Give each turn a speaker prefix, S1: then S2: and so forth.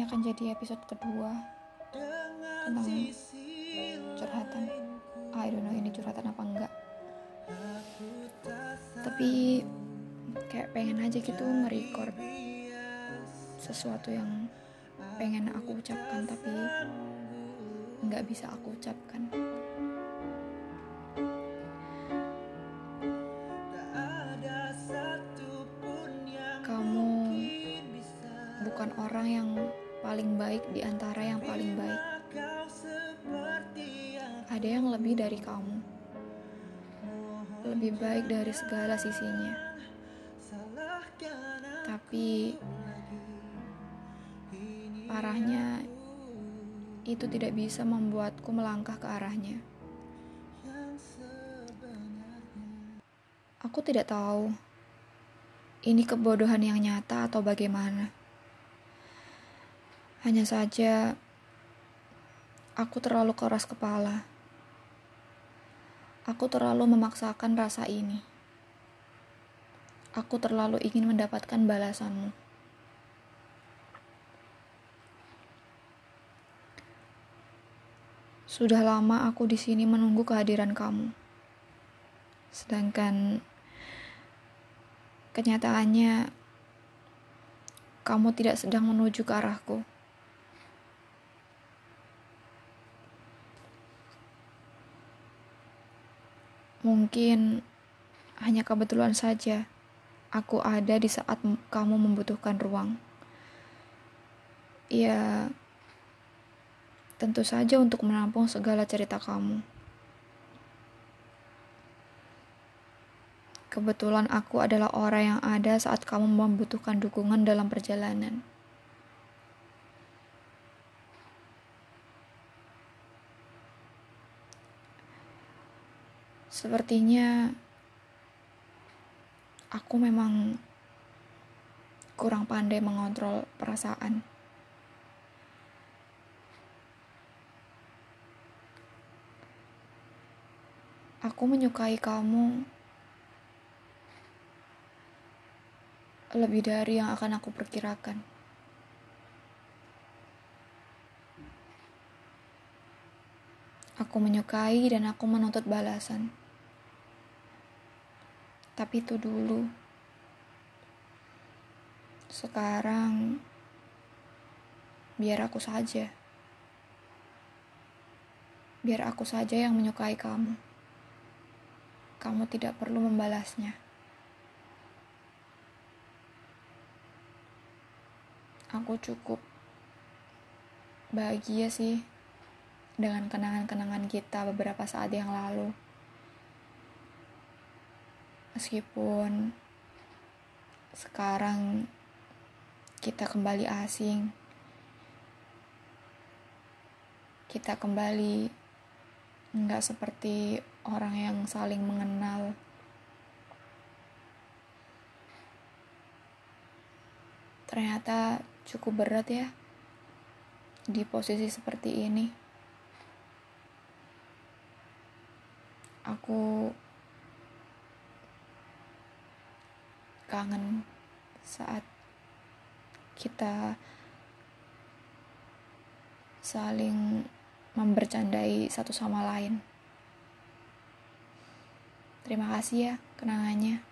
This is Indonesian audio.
S1: Akan jadi episode kedua tentang curhatan. I don't know ini curhatan apa enggak. Tapi kayak pengen aja gitu nge-record sesuatu yang pengen aku ucapkan tapi nggak bisa aku ucapkan. Kamu bukan orang yang paling baik di antara yang paling baik. Ada yang lebih dari kamu, lebih baik dari segala sisinya. Tapi parahnya itu tidak bisa membuatku melangkah ke arahnya. Aku tidak tahu ini kebodohan yang nyata atau bagaimana. Hanya saja aku terlalu keras kepala. Aku terlalu memaksakan rasa ini. Aku terlalu ingin mendapatkan balasanmu. Sudah lama aku di sini menunggu kehadiran kamu. Sedangkan kenyataannya kamu tidak sedang menuju ke arahku. Mungkin hanya kebetulan saja aku ada di saat kamu membutuhkan ruang. Ya, tentu saja untuk menampung segala cerita kamu. Kebetulan aku adalah orang yang ada saat kamu membutuhkan dukungan dalam perjalanan. Sepertinya aku memang kurang pandai mengontrol perasaan. Aku menyukai kamu lebih dari yang akan aku perkirakan. Aku menyukai dan aku menuntut balasan. Tapi itu dulu. Sekarang biar aku saja. Biar aku saja yang menyukai kamu. Kamu tidak perlu membalasnya. Aku cukup bahagia sih dengan kenangan-kenangan kita beberapa saat yang lalu. Meskipun sekarang kita kembali asing, kita kembali nggak seperti orang yang saling mengenal. Ternyata cukup berat ya di posisi seperti ini. Aku kangen saat kita saling membercandai satu sama lain. Terima kasih ya kenangannya.